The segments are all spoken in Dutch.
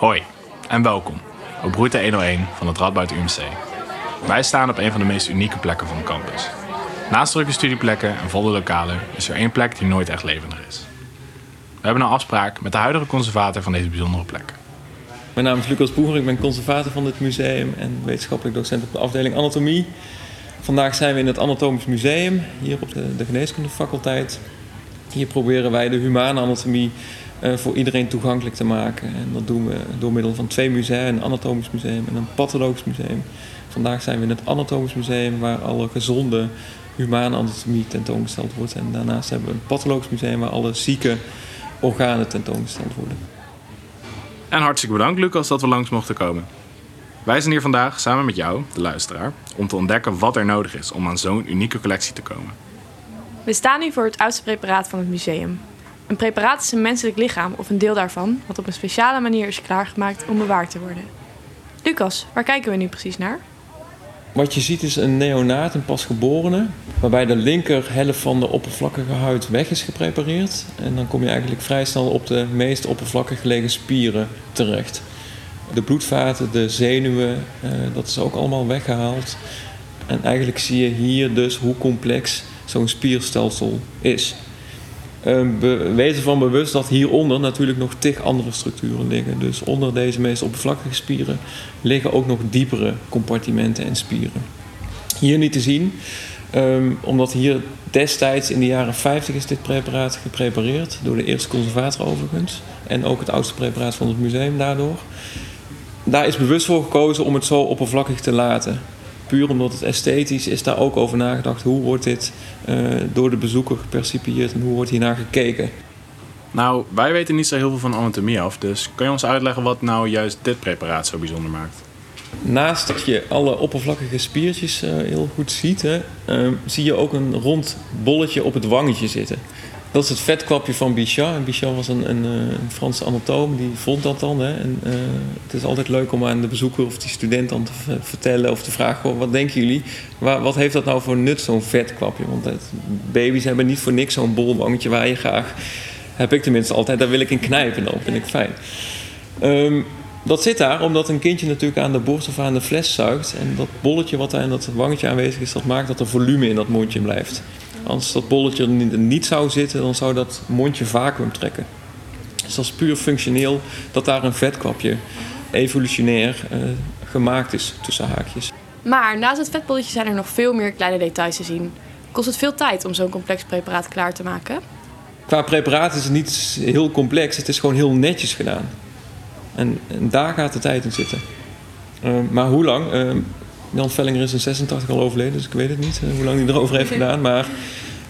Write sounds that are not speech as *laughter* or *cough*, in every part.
Hoi en welkom op route 101 van het Radboud UMC. Wij staan op een van de meest unieke plekken van de campus. Naast drukke studieplekken en volle lokalen is er één plek die nooit echt levendig is. We hebben een afspraak met de huidige conservator van deze bijzondere plek. Mijn naam is Lucas Boeger, ik ben conservator van dit museum en wetenschappelijk docent op de afdeling Anatomie. Vandaag zijn we in het Anatomisch Museum, hier op de, de geneeskundefaculteit. Hier proberen wij de humane anatomie uh, voor iedereen toegankelijk te maken. En dat doen we door middel van twee musea, een anatomisch museum en een pathologisch museum. Vandaag zijn we in het anatomisch museum waar alle gezonde humane anatomie tentoongesteld wordt. En daarnaast hebben we een pathologisch museum waar alle zieke organen tentoongesteld worden. En hartstikke bedankt Lucas dat we langs mochten komen. Wij zijn hier vandaag samen met jou, de luisteraar, om te ontdekken wat er nodig is om aan zo'n unieke collectie te komen. We staan nu voor het oudste preparaat van het museum. Een preparaat is een menselijk lichaam of een deel daarvan, wat op een speciale manier is klaargemaakt om bewaard te worden. Lucas, waar kijken we nu precies naar? Wat je ziet is een neonaat, een pasgeborene, waarbij de linker helft van de oppervlakkige huid weg is geprepareerd. En dan kom je eigenlijk vrij snel op de meest oppervlakkig gelegen spieren terecht. De bloedvaten, de zenuwen, eh, dat is ook allemaal weggehaald. En eigenlijk zie je hier dus hoe complex zo'n spierstelsel is. Uh, wees ervan bewust dat hieronder natuurlijk nog tig andere structuren liggen. Dus onder deze meest oppervlakkige spieren liggen ook nog diepere compartimenten en spieren. Hier niet te zien, um, omdat hier destijds in de jaren 50 is dit preparaat geprepareerd door de eerste conservator overigens. En ook het oudste preparaat van het museum daardoor. Daar is bewust voor gekozen om het zo oppervlakkig te laten puur omdat het esthetisch is daar ook over nagedacht. Hoe wordt dit uh, door de bezoeker gepercipieerd en hoe wordt hiernaar gekeken? Nou, wij weten niet zo heel veel van anatomie af, dus kan je ons uitleggen wat nou juist dit preparaat zo bijzonder maakt? Naast dat je alle oppervlakkige spiertjes uh, heel goed ziet, hè, uh, zie je ook een rond bolletje op het wangetje zitten. Dat is het vetkwapje van Bichat. Bichat was een, een, eh, een Franse anatoom, die vond dat dan. Hè. En, uh, het is altijd leuk om aan de bezoeker of die student dan te vertellen of te vragen: wat denken jullie? Waar, wat heeft dat nou voor nut, zo'n vetkwapje? Want baby's hebben niet voor niks zo'n bolwangetje waar je graag, heb ik tenminste altijd, daar wil ik in knijpen, dan vind ik fijn. Um, dat zit daar omdat een kindje natuurlijk aan de borst of aan de fles zuigt. En dat bolletje wat daar in dat wangetje aanwezig is, dat maakt dat er volume in dat mondje blijft. Als dat bolletje er niet zou zitten, dan zou dat mondje vacuüm trekken. Dus dat is puur functioneel dat daar een vetkwapje evolutionair uh, gemaakt is tussen haakjes. Maar naast het vetbolletje zijn er nog veel meer kleine details te zien. Kost het veel tijd om zo'n complex preparaat klaar te maken? Qua preparaat is het niet heel complex, het is gewoon heel netjes gedaan. En, en daar gaat de tijd in zitten. Uh, maar hoe lang? Uh, Jan Vellinger is in 86 al overleden, dus ik weet het niet hoe lang hij erover heeft *laughs* gedaan. Maar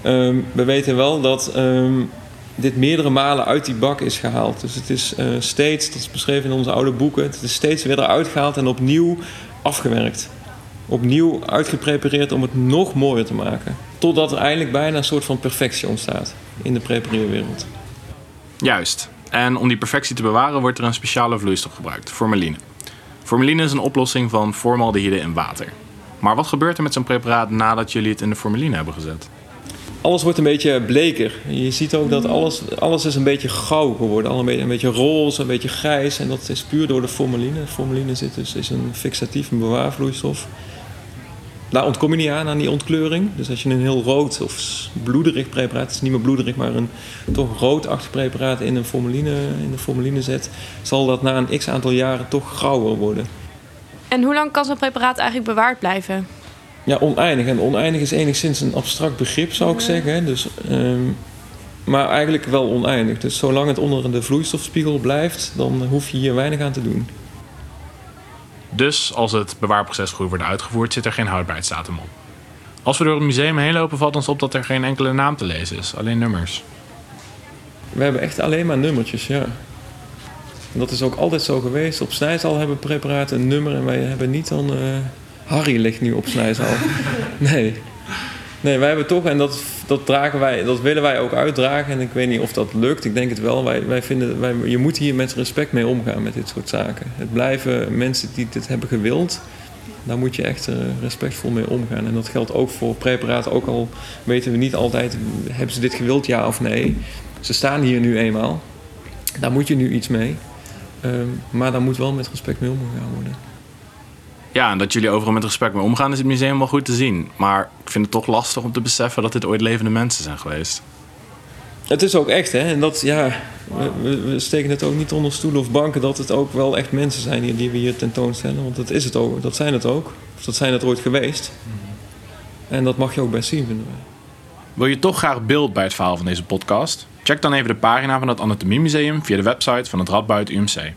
um, we weten wel dat um, dit meerdere malen uit die bak is gehaald. Dus het is uh, steeds, dat is beschreven in onze oude boeken, het is steeds weer eruit gehaald en opnieuw afgewerkt. Opnieuw uitgeprepareerd om het nog mooier te maken. Totdat er eindelijk bijna een soort van perfectie ontstaat in de prepareerwereld. Juist. En om die perfectie te bewaren wordt er een speciale vloeistof gebruikt, formaline. Formaline is een oplossing van formaldehyde in water. Maar wat gebeurt er met zo'n preparaat nadat jullie het in de formaline hebben gezet? Alles wordt een beetje bleker. Je ziet ook dat alles, alles is een beetje gauw geworden. Een beetje, roze, een beetje grijs. En dat is puur door de formaline. Formaline zit dus, is een fixatief, een bewaarvloeistof daar ontkom je niet aan, aan die ontkleuring. Dus als je een heel rood of bloederig preparaat, het is niet meer bloederig, maar een toch roodachtig preparaat in een formuline, in de formuline zet, zal dat na een x aantal jaren toch grauwer worden. En hoe lang kan zo'n preparaat eigenlijk bewaard blijven? Ja, oneindig. En oneindig is enigszins een abstract begrip, zou ik zeggen. Dus, um, maar eigenlijk wel oneindig. Dus zolang het onder de vloeistofspiegel blijft, dan hoef je hier weinig aan te doen. Dus als het bewaarproces goed wordt uitgevoerd, zit er geen houdbaarheidsdatum op. Als we door het museum heen lopen, valt ons op dat er geen enkele naam te lezen is, alleen nummers. We hebben echt alleen maar nummertjes, ja. En dat is ook altijd zo geweest. Op snijzaal hebben preparaten een nummer en wij hebben niet dan. Uh, Harry ligt nu op snijzaal. *laughs* nee. Nee, wij hebben toch, en dat, dat, dragen wij, dat willen wij ook uitdragen. En ik weet niet of dat lukt, ik denk het wel. Wij, wij vinden, wij, je moet hier met respect mee omgaan met dit soort zaken. Het blijven mensen die dit hebben gewild. Daar moet je echt uh, respectvol mee omgaan. En dat geldt ook voor preparaten. Ook al weten we niet altijd, hebben ze dit gewild, ja of nee. Ze staan hier nu eenmaal. Daar moet je nu iets mee. Ehm, maar daar moet wel met respect mee omgegaan worden. Ja, en dat jullie overal met respect mee omgaan is het museum wel goed te zien. Maar ik vind het toch lastig om te beseffen dat dit ooit levende mensen zijn geweest. Het is ook echt, hè? En dat, ja, we, we steken het ook niet onder stoelen of banken dat het ook wel echt mensen zijn die, die we hier tentoonstellen. Want dat is het ook, dat zijn het ook. Of dat zijn het ooit geweest. En dat mag je ook best zien, vinden wij. Wil je toch graag beeld bij het verhaal van deze podcast? Check dan even de pagina van het Anatomiemuseum via de website van het Radboud UMC.